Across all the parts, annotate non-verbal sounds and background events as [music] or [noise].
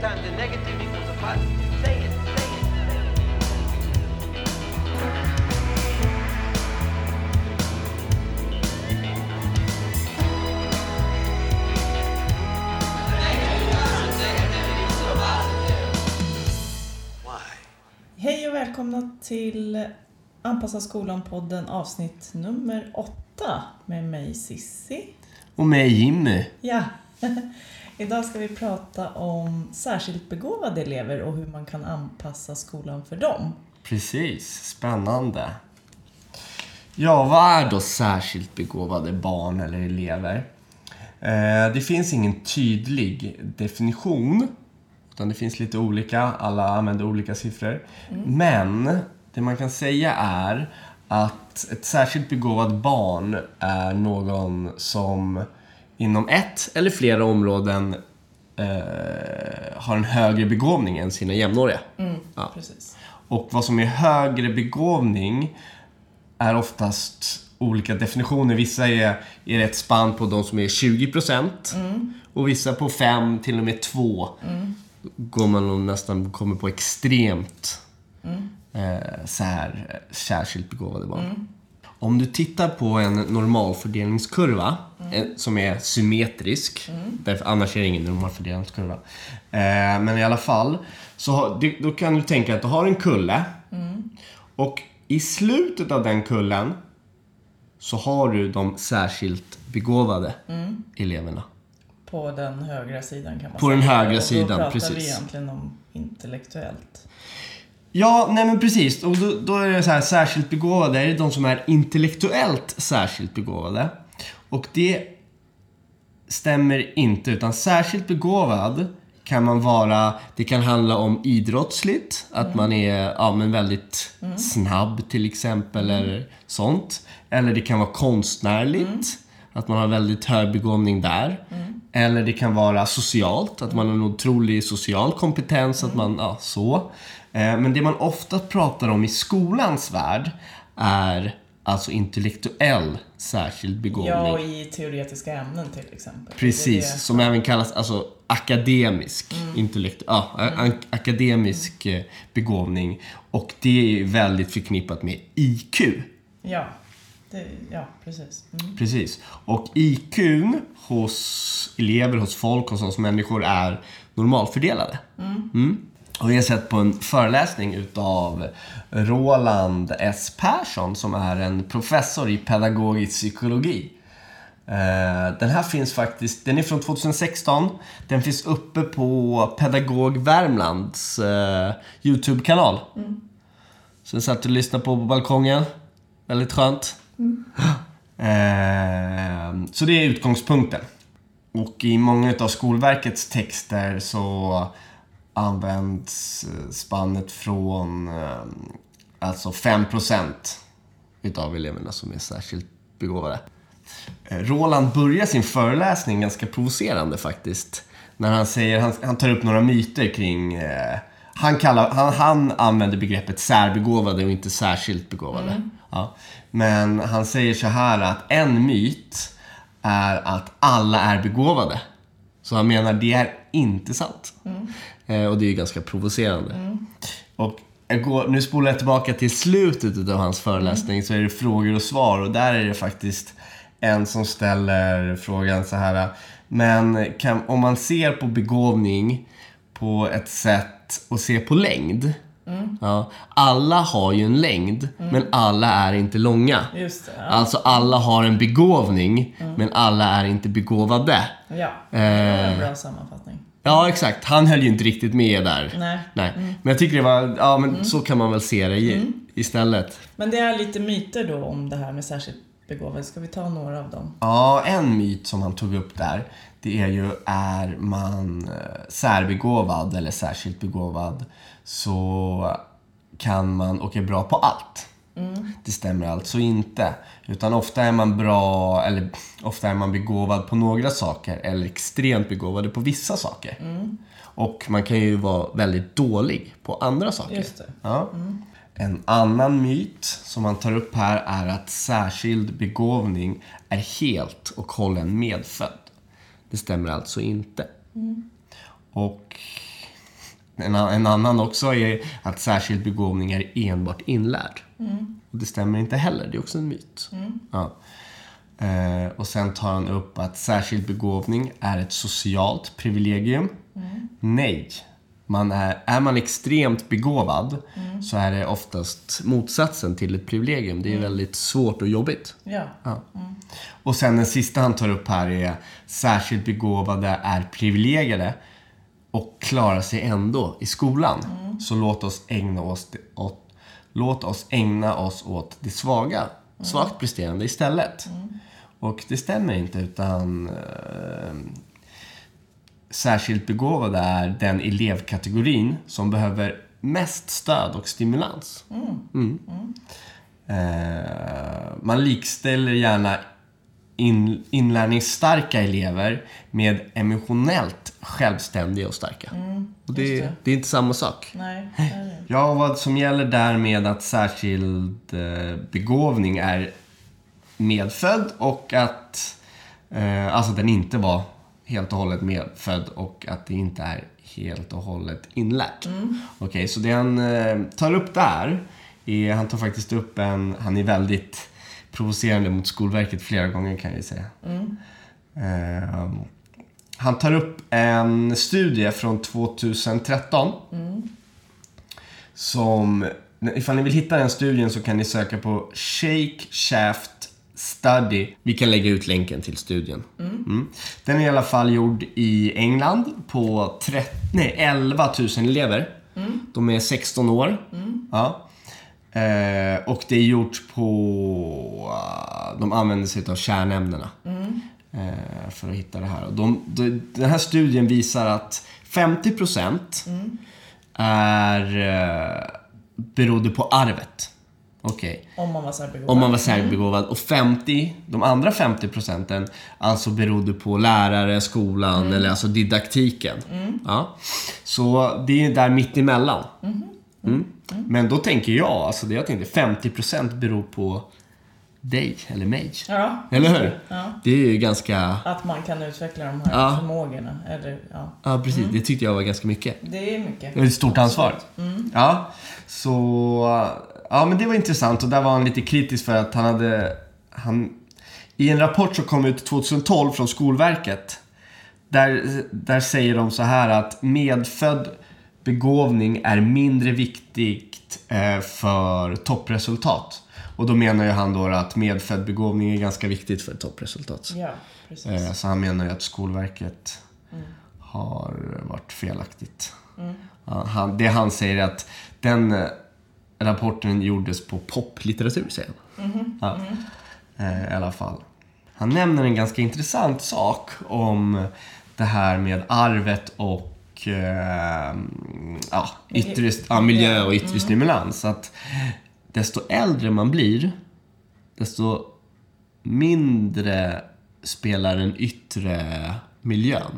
Times a negative equals a positive. Say it. Hej och välkomna till Anpassa skolan-podden avsnitt nummer åtta med mig Sissi. Och med Jimmy. Ja, [laughs] idag ska vi prata om särskilt begåvade elever och hur man kan anpassa skolan för dem. Precis, spännande. Ja, vad är då särskilt begåvade barn eller elever? Eh, det finns ingen tydlig definition. Utan det finns lite olika, alla använder olika siffror. Men det man kan säga är att ett särskilt begåvat barn är någon som inom ett eller flera områden eh, har en högre begåvning än sina jämnåriga. Ja. Precis. Och vad som är högre begåvning är oftast olika definitioner. Vissa är, är ett spann på de som är 20% och vissa på 5 till och med 2. Då går man nästan kommer på extremt eh, sär, särskilt begåvade barn. Om du tittar på en normalfördelningskurva eh, som är symmetrisk, därför annars är det ingen normalfördelningskurva. Eh, men i alla fall, så har, då kan du tänka att du har en kulle och i slutet av den kullen så har du de särskilt begåvade eleverna. På den högra sidan kan man På säga. den högra och då sidan, pratar vi precis. egentligen om intellektuellt. Ja, nej men precis. Och då, då är det så här, särskilt begåvade, är de som är intellektuellt särskilt begåvade. Och det stämmer inte, utan särskilt begåvad kan man vara, det kan handla om idrottsligt, att man är ja, men väldigt snabb till exempel, eller sånt. Eller det kan vara konstnärligt, att man har väldigt hög begåvning där. Eller det kan vara socialt, att man har en otrolig social kompetens, att man, ja, så. Eh, Men det man ofta pratar om i skolans värld är alltså intellektuell särskild begåvning. Ja, och i teoretiska ämnen till exempel. Det Precis, det. som även kallas alltså, akademisk intellekt, ja, a- akademisk eh, begåvning. Och det är väldigt förknippat med IQ. Ja, det, ja precis. Mm. Precis. Och IQ hos elever, hos folk, hos oss människor är normalfördelade. Mm. Och vi har sett på en föreläsning utav Roland S. Persson som är en professor i pedagogisk psykologi. Eh, Den här finns faktiskt, den är från 2016. Den finns uppe på Pedagog Värmlands eh, YouTube-kanal. Så jag satt och lyssnade på på balkongen. Väldigt skönt. Eh, så det är utgångspunkten. Och i många av Skolverkets texter så används eh, spannet från eh, alltså 5% utav eleverna som är särskilt begåvade. Eh, Roland börjar sin föreläsning ganska provocerande faktiskt. När han säger, han, han tar upp några myter kring eh, han, kallar, han, han använder begreppet särbegåvade och inte särskilt begåvade. Ja. Men han säger så här att en myt är att alla är begåvade. Så han menar det är inte sant. Eh, och det är ju ganska provocerande. Och jag går, nu spolar jag tillbaka till slutet av hans föreläsning så är det frågor och svar och där är det faktiskt en som ställer frågan så här. Men kan, om man ser på begåvning på ett sätt och ser på längd. Ja, alla har ju en längd, men alla är inte långa. Just det. Ja. Alltså alla har en begåvning, men alla är inte begåvade. ja. Det var en Eh. bra sammanfattning. Ja, exakt. Han höll ju inte riktigt med där. Nej. Nej. Men jag tycker det var, ja men så kan man väl se det i, istället. Men det är lite myter då om det här med särskilt begåvade. Ska vi ta några av dem? Ja, en myt som han tog upp där, det är ju är man eh, särbegåvad eller särskilt begåvad så kan man och är bra på allt. Det stämmer alltså inte. Utan ofta är man bra, eller ofta är man begåvad på några saker eller extremt begåvade på vissa saker. Och man kan ju vara väldigt dålig på andra saker. Ja. En annan myt som man tar upp här är att särskild begåvning är helt och hållen medfödd. Det stämmer alltså inte. Och en, en annan också är att särskild begåvning är enbart inlärd. Och det stämmer inte heller, det är också en myt. Ja. Eh, och sen tar han upp att särskild begåvning är ett socialt privilegium. Nej. Man är, är man extremt begåvad så är det oftast motsatsen till ett privilegium. Det är väldigt svårt och jobbigt. Ja. Ja. Och sen den sista han tar upp här är särskilt begåvade är privilegierade och klarar sig ändå i skolan. Så låt oss ägna oss åt, låt oss ägna oss åt det svaga, svagt presterande istället. Och det stämmer inte utan eh, särskilt begåvade är den elevkategorin som behöver mest stöd och stimulans. Mm. Eh, man likställer gärna in, inlärningsstarka elever med emotionellt självständiga och starka. och det, det. det är inte samma sak. Nej. [laughs] Ja, och vad som gäller där med att särskild eh, begåvning är medfödd och att eh, alltså den inte var helt och hållet medfödd och att det inte är helt och hållet inlärt. Okej, så det han eh, tar upp där är, han tar faktiskt upp en, han är väldigt provocerande mot Skolverket flera gånger kan jag säga. Eh, han tar upp en studie från 2013 som, ifall ni vill hitta den studien så kan ni söka på Shake Shaft Study. Vi kan lägga ut länken till studien. Mm. Den är i alla fall gjord i England på 30, nej, 11 000 elever. De är 16 år. Ja. Eh, och det är gjort på... eh, de använder sig av kärnämnena eh, för att hitta det här. Och de, de, den här studien visar att 50% är, eh, berodde på arvet. Okej. Om man var särbegåvad. Om man var särbegåvad. Och 50, de andra 50 procenten, alltså berodde på lärare, skolan eller alltså didaktiken. Ja. Så det är där mitt emellan. Mm. Men då tänker jag, alltså det jag tänkte, 50 procent beror på dig eller mig. Ja, Eller hur? Ja. Det är ju ganska... Att man kan utveckla de här Ja. förmågorna. Eller, ja. Ja, precis. Det tyckte jag var ganska mycket. Det är mycket. Det är ett stort ansvar. Ja, så... Ja, men det var intressant och där var han lite kritisk för att han hade... Han, I en rapport som kom ut 2012 från Skolverket där, där säger de så här att medfödd begåvning är mindre viktigt eh, för toppresultat. Och då menar ju han då att medfödd begåvning är ganska viktigt för toppresultat. Ja, precis. Eh, Så han menar ju att Skolverket har varit felaktigt. Ja, Han, det han säger är att den eh, rapporten gjordes på poplitteratur, säger han. Ja. Eh, I alla fall. Han nämner en ganska intressant sak om det här med arvet och eh, ja, yttre, ja, miljö och yttre stimulans. Att desto äldre man blir, desto mindre spelar den yttre miljön.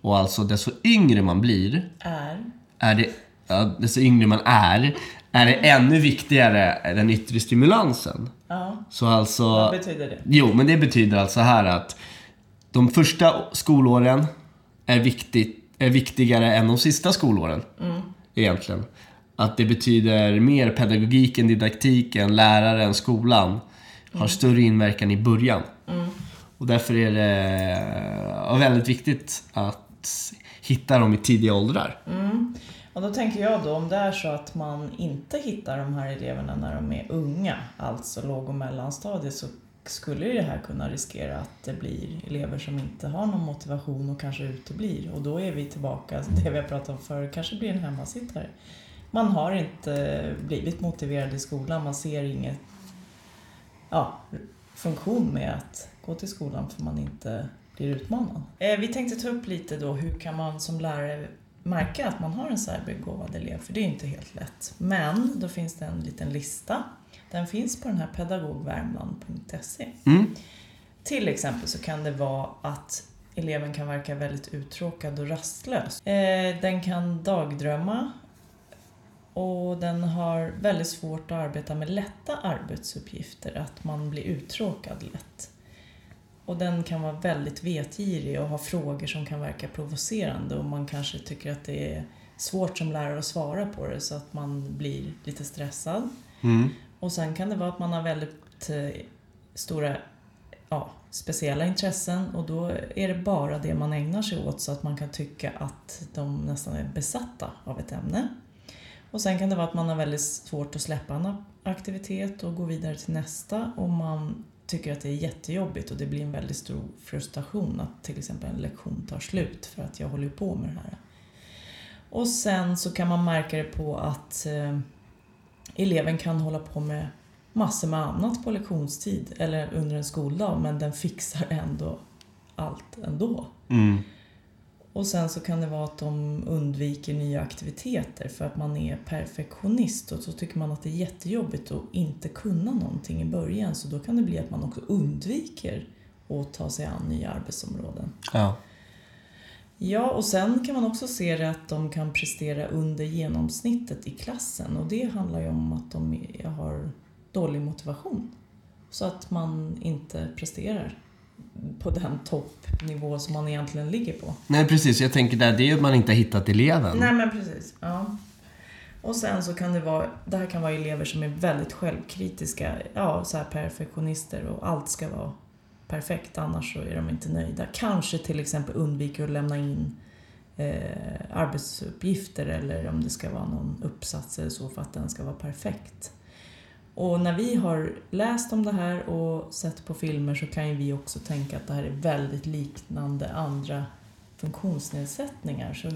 Och alltså desto yngre man blir, Är. är det, ja, desto yngre man är, är det ännu viktigare den yttre stimulansen. Ja, Så alltså... vad betyder det? Jo, men det betyder alltså här att de första skolåren är, viktigt, är viktigare än de sista skolåren. Egentligen. Att det betyder mer pedagogik än didaktik än läraren, skolan har större inverkan i början. Och därför är det väldigt viktigt att hitta dem i tidiga åldrar. Och då tänker jag då om det är så att man inte hittar de här eleverna när de är unga, alltså låg och mellanstadiet, så skulle ju det här kunna riskera att det blir elever som inte har någon motivation och kanske uteblir. Och då är vi tillbaka, till det vi har pratat om förr, kanske blir en hemmasittare. Man har inte blivit motiverad i skolan, man ser ingen ja, funktion med att gå till skolan för man inte blir utmanad. Eh, vi tänkte ta upp lite då, hur kan man som lärare märka att man har en särbegåvad elev? För det är inte helt lätt. Men då finns det en liten lista. Den finns på den här pedagogvärmland.se. Mm. Till exempel så kan det vara att eleven kan verka väldigt uttråkad och rastlös. Eh, den kan dagdrömma och den har väldigt svårt att arbeta med lätta arbetsuppgifter, att man blir uttråkad lätt. Och den kan vara väldigt vetgirig och ha frågor som kan verka provocerande och man kanske tycker att det är svårt som lärare att svara på det så att man blir lite stressad. Mm. Och sen kan det vara att man har väldigt eh, stora ja, speciella intressen och då är det bara det man ägnar sig åt så att man kan tycka att de nästan är besatta av ett ämne. Och sen kan det vara att man har väldigt svårt att släppa en aktivitet och gå vidare till nästa och man tycker att det är jättejobbigt och det blir en väldigt stor frustration att till exempel en lektion tar slut för att jag håller på med det här. Och sen så kan man märka det på att eh, eleven kan hålla på med massor med annat på lektionstid eller under en skoldag men den fixar ändå allt ändå. Mm. Och sen så kan det vara att de undviker nya aktiviteter för att man är perfektionist och så tycker man att det är jättejobbigt att inte kunna någonting i början så då kan det bli att man också undviker att ta sig an nya arbetsområden. Ja. Ja, och sen kan man också se det att de kan prestera under genomsnittet i klassen och det handlar ju om att de har dålig motivation. Så att man inte presterar på den toppnivå som man egentligen ligger på. Nej, precis. Jag tänker där, det är ju att man inte har hittat eleven. Nej men precis. Ja. Och sen så kan det vara, det här kan vara elever som är väldigt självkritiska, ja så här perfektionister och allt ska vara perfekt annars så är de inte nöjda. Kanske till exempel undviker att lämna in eh, arbetsuppgifter eller om det ska vara någon uppsats eller så för att den ska vara perfekt. Och när vi har läst om det här och sett på filmer så kan ju vi också tänka att det här är väldigt liknande andra funktionsnedsättningar. Så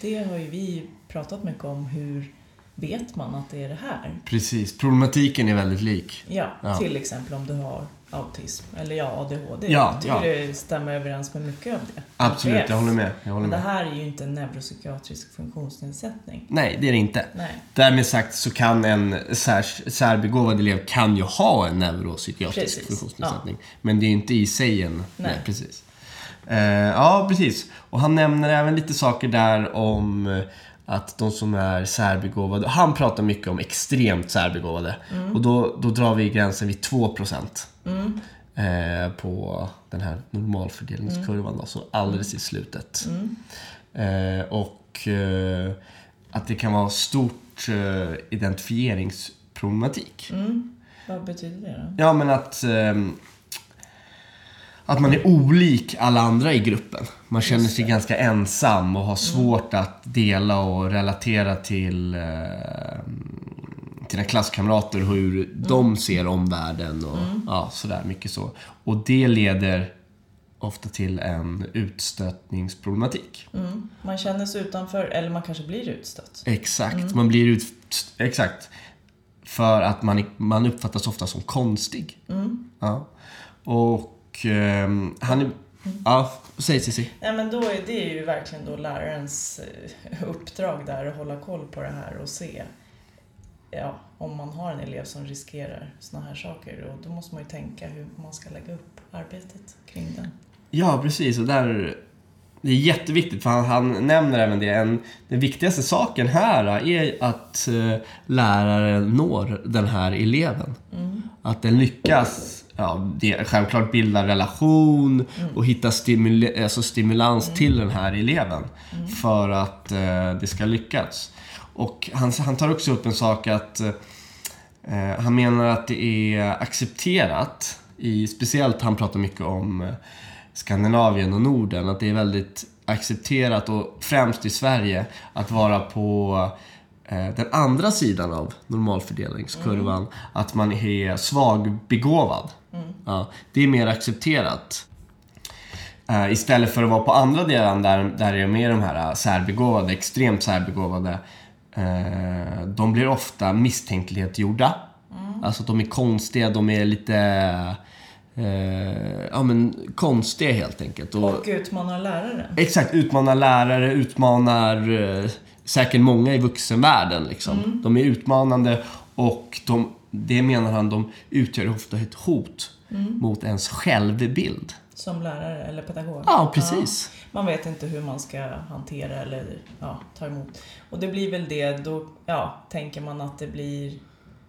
det har ju vi pratat mycket om. Hur vet man att det är det här? Precis. Problematiken är väldigt lik. Ja, Ja. till exempel om du har autism eller ja, ADHD. Ja, jag tycker ja. det stämmer överens med mycket av det. Absolut, jag håller med. Jag håller Men det med. här är ju inte en neuropsykiatrisk funktionsnedsättning. Nej, det är det inte. Nej. Därmed sagt så kan en sär, särbegåvad elev kan ju ha en neuropsykiatrisk Precis, funktionsnedsättning. Men det är inte i sig en... Nej, Nej. precis. Eh, ja, precis. Och han nämner även lite saker där om eh, att de som är särbegåvade, han pratar mycket om extremt särbegåvade. Och då, då drar vi gränsen vid 2% eh, på den här normalfördelningskurvan då, så alldeles i slutet. Eh, och eh, att det kan vara stort eh, identifieringsproblematik. Vad betyder det då? Ja, men att, ehm, att man är olik alla andra i gruppen. Man känner sig ganska ensam och har svårt att dela och relatera till ehm, sina klasskamrater hur de ser omvärlden och ja, sådär mycket så. Och det leder ofta till en utstötningsproblematik. Mm. Man känner sig utanför eller man kanske blir utstött. Exakt, man blir ut... Exakt. För att man, man uppfattas ofta som konstig. Ja. Och ehm, han är... Ja, säg Cissi. Nej men då är det ju verkligen då lärarens eh, uppdrag där att hålla koll på det här och se ja, om man har en elev som riskerar såna här saker och då måste man ju tänka hur man ska lägga upp arbetet kring den. Ja, precis. Och där... Det är jätteviktigt, för han, han nämner även det. En, den viktigaste saken här är att eh, läraren når den här eleven. Att den lyckas, ja, det, självklart bilda relation och hitta stimul, alltså stimulans till den här eleven. För att eh, det ska lyckas. Och han, han tar också upp en sak att eh, han menar att det är accepterat, i, speciellt han pratar mycket om eh, Skandinavien och Norden, att det är väldigt accepterat och främst i Sverige att vara på den andra sidan av normalfördelningskurvan, att man är svagbegåvad. Ja, det är mer accepterat. Eh, istället för att vara på andra delen där, där det är mer de här särbegåvade, extremt särbegåvade. Eh, de blir ofta misstänkliggjorda. Alltså de är konstiga, de är lite... Eh, ja men konstiga helt enkelt. Och, Och utmana läraren. Exakt, utmanar lärare, utmanar eh, säkert många i vuxenvärlden. Liksom. De är utmanande och de, det menar han, de utgör ofta ett hot mot ens självbild. Som lärare eller pedagog. Ja, precis. Ja, man vet inte hur man ska hantera eller ja, ta emot. Och det blir väl det, då ja, tänker man att det blir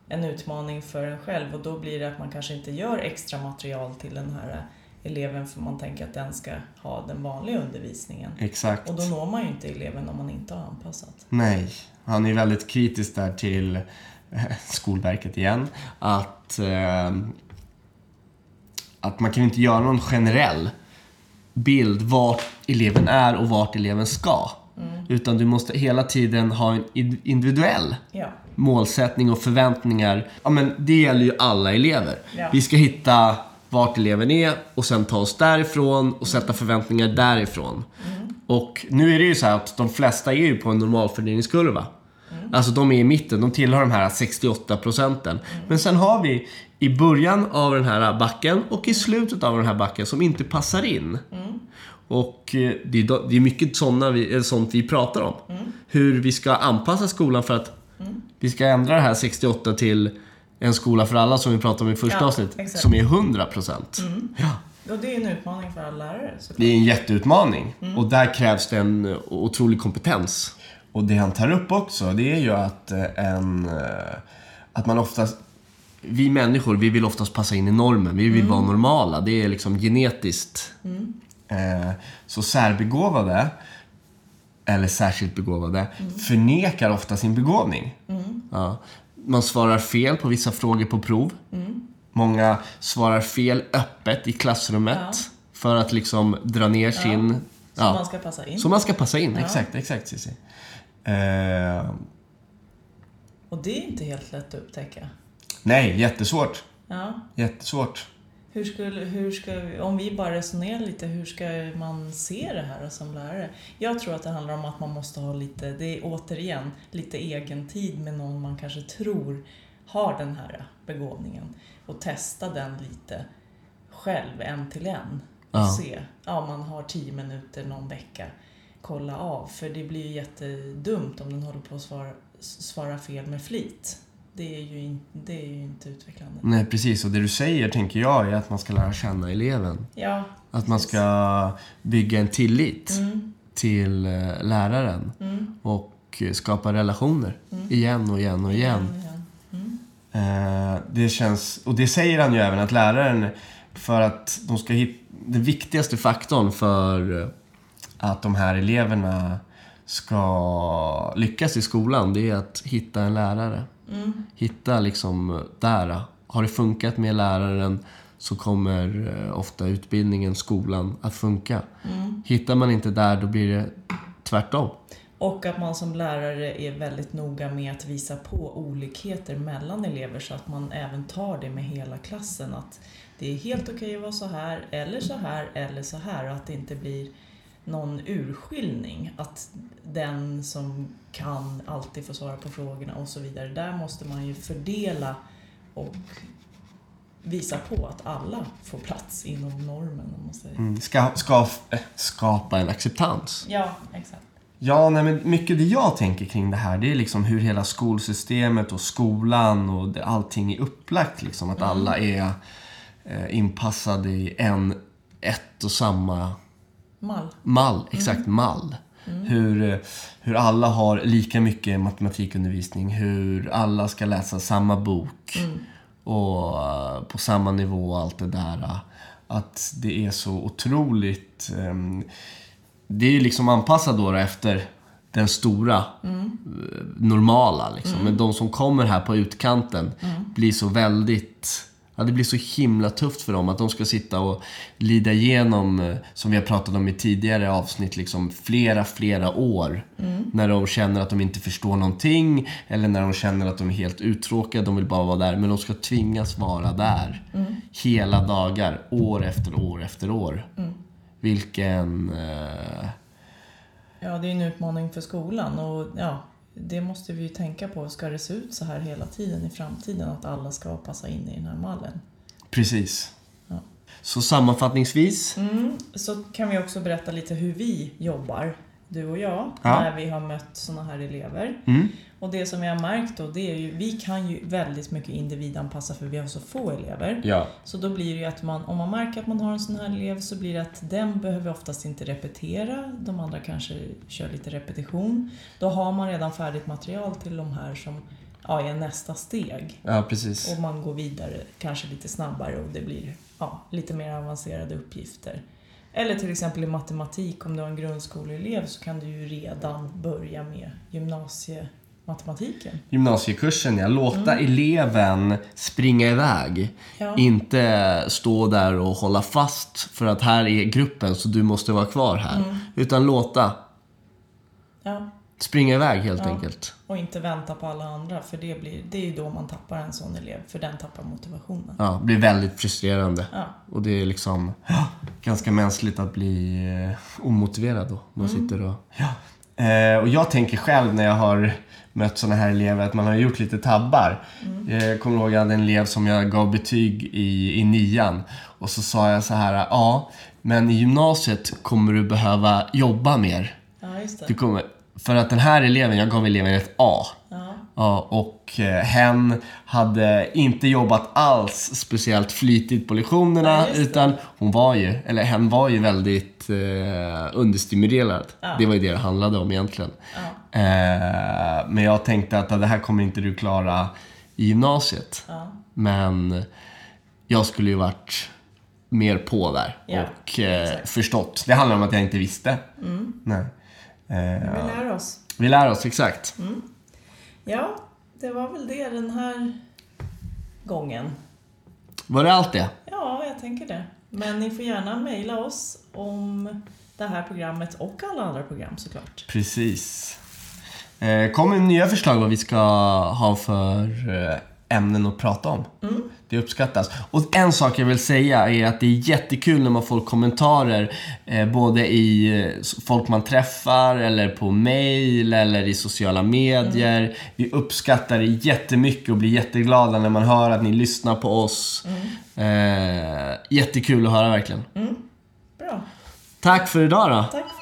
en utmaning för en själv och då blir det att man kanske inte gör extra material till den här eleven för man tänker att den ska ha den vanliga undervisningen. Exakt. Och då når man ju inte eleven om man inte har anpassat. Nej, han är väldigt kritisk där till eh, Skolverket igen. Att, eh, att man kan inte göra någon generell bild vart eleven är och vart eleven ska. Utan du måste hela tiden ha en id- individuell Ja. målsättning och förväntningar. Ja, men det gäller ju alla elever. Ja. Vi ska hitta vart eleven är och sen ta oss därifrån och sätta förväntningar därifrån. Och nu är det ju så här att de flesta är ju på en normalfördelningskurva. Alltså de är i mitten, de tillhör de här 68 procenten. Men sen har vi i början av den här backen och i slutet av den här backen som inte passar in. Och eh, det är, då- det är mycket såna vi, eller sånt vi pratar om. Hur vi ska anpassa skolan för att vi ska ändra det här 68 till en skola för alla som vi pratade om i första Ja, avsnittet. exakt. Som är 100 procent. Ja. Och det är en utmaning för alla lärare såklart. Det är en jätteutmaning. Och där krävs det en otrolig kompetens. Och det han tar upp också, det är ju att eh, en... eh, Att man oftast... Vi människor, vi vill oftast passa in i normen. Vi vill vara normala. Det är liksom genetiskt. Eh, Så särbegåvade, eller särskilt begåvade, förnekar ofta sin begåvning. Ja. Man svarar fel på vissa frågor på prov. Många svarar fel öppet i klassrummet. Ja. För att liksom dra ner sin... Så Ja. man ska passa in. Så man ska passa in. Exakt, exakt Cissi. Eh, Och det är inte helt lätt att upptäcka. nej, jättesvårt. Ja. Jättesvårt. Hur skulle, hur ska om vi bara resonerar lite, hur ska man se det här som lärare? Jag tror att det handlar om att man måste ha lite, det är återigen, lite egen tid med någon man kanske tror har den här begåvningen. Och testa den lite själv, en till en. Och Ja. se, ja man har tio minuter någon vecka, kolla av. För det blir ju jättedumt om den håller på att svara, svara fel med flit. Det är ju, in, det är ju inte utvecklande. Nej, precis. Och det du säger, tänker jag, är att man ska lära känna eleven. Ja, Att man ska bygga en tillit Mm, till eh, läraren. mm, Och skapa relationer. Igen och igen och igen. igen. Mm, Eh, det känns, och det säger han ju även att läraren, för att de ska hitta, den viktigaste faktorn för eh, att de här eleverna ska lyckas i skolan, det är att hitta en lärare mm, Hitta liksom eh, där, har det funkat med läraren så kommer eh, ofta utbildningen, skolan att funka. mm. Hittar man inte där, då blir det tvärtom. Och att man som lärare är väldigt noga med att visa på olikheter mellan elever så att man även tar det med hela klassen. Att det är helt okej att vara så här, eller så här, eller så här. Och att det inte blir någon urskiljning. Att den som kan alltid får svara på frågorna och så vidare. Där måste man ju fördela och visa på att alla får plats inom normen. Om man säger. Mm. Ska, ska, eh, skapa en acceptans. Ja, exakt. Ja, nej, men mycket det jag tänker kring det här, det är liksom hur hela skolsystemet och skolan och det, allting är upplagt. Liksom, att alla är eh, inpassade i en, ett och samma Mall. mall. Exakt, mall. Hur, eh, hur alla har lika mycket matematikundervisning, hur alla ska läsa samma bok och eh, på samma nivå och allt det där. Att det är så otroligt... ehm, det är ju liksom anpassat då efter den stora, eh, normala. Liksom. Men de som kommer här på utkanten blir så väldigt... Ja, det blir så himla tufft för dem att de ska sitta och lida igenom, eh, som vi har pratat om i tidigare avsnitt, liksom flera, flera år. När de känner att de inte förstår någonting eller när de känner att de är helt uttråkade, de vill bara vara där. Men de ska tvingas vara där hela dagar, år efter år efter år. Vilken... Eh, Ja, det är en utmaning för skolan och ja, det måste vi ju tänka på. Ska det se ut så här hela tiden i framtiden? Att alla ska passa in i den här mallen? precis. Ja. Så sammanfattningsvis. Mm, så kan vi också berätta lite hur vi jobbar, du och jag, Ja. när vi har mött sådana här elever. Mm. Och det som vi har märkt då, det är ju, vi kan ju väldigt mycket individanpassa för vi har så få elever. Ja. Så då blir det ju att man, om man märker att man har en sån här elev så blir det att den behöver oftast inte repetera, de andra kanske kör lite repetition. Då har man redan färdigt material till de här som ja, är nästa steg. Ja, precis. Och man går vidare kanske lite snabbare och det blir ja, lite mer avancerade uppgifter. Eller till exempel i matematik, om du har en grundskoleelev så kan du ju redan börja med gymnasiematematiken. Gymnasiekursen, ja. Låta eleven springa iväg. Ja. Inte stå där och hålla fast för att här är gruppen så du måste vara kvar här. Utan låta Ja, springa iväg helt Ja. enkelt. och inte vänta på alla andra för det, blir, det är ju då man tappar en sån elev, för den tappar motivationen. Ja, det blir väldigt frustrerande. Ja, Och det är liksom ganska mänskligt att bli eh, omotiverad då. Man sitter och... Ja. Eh, och jag tänker själv när jag har mött såna här elever att man har gjort lite tabbar. Jag kommer ihåg att jag hade en elev som jag gav betyg i, i nian. Och så sa jag så här, ja, men i gymnasiet kommer du behöva jobba mer. ja just det. Du kommer, för att den här eleven, jag gav eleven ett A. Ja, Ja, och eh, hen hade inte jobbat alls speciellt flitigt på lektionerna det. utan hon var ju, eller hen var ju väldigt eh, understimulerad. Ja. Det var ju det det handlade om egentligen. ja, Eh, men jag tänkte att det här kommer inte du klara i gymnasiet. ja. Men jag skulle ju varit mer på där Ja, och eh. Mm. förstått. Det handlar om att jag inte visste. Nej. Eh, Vi lär oss. vi lär oss, exakt. Ja, det var väl det den här gången. Var det allt det? Ja, jag tänker det. Men ni får gärna mejla oss om det här programmet och alla andra program såklart. Precis. Eh, kom med nya förslag vad vi ska ha för eh, ämnen att prata om. Det uppskattas. Och en sak jag vill säga är att det är jättekul när man får kommentarer eh, både i eh, folk man träffar eller på mail eller i sociala medier. Vi uppskattar det jättemycket och blir jätteglada när man hör att ni lyssnar på oss. Eh, jättekul att höra verkligen. Bra. Tack för idag då. Tack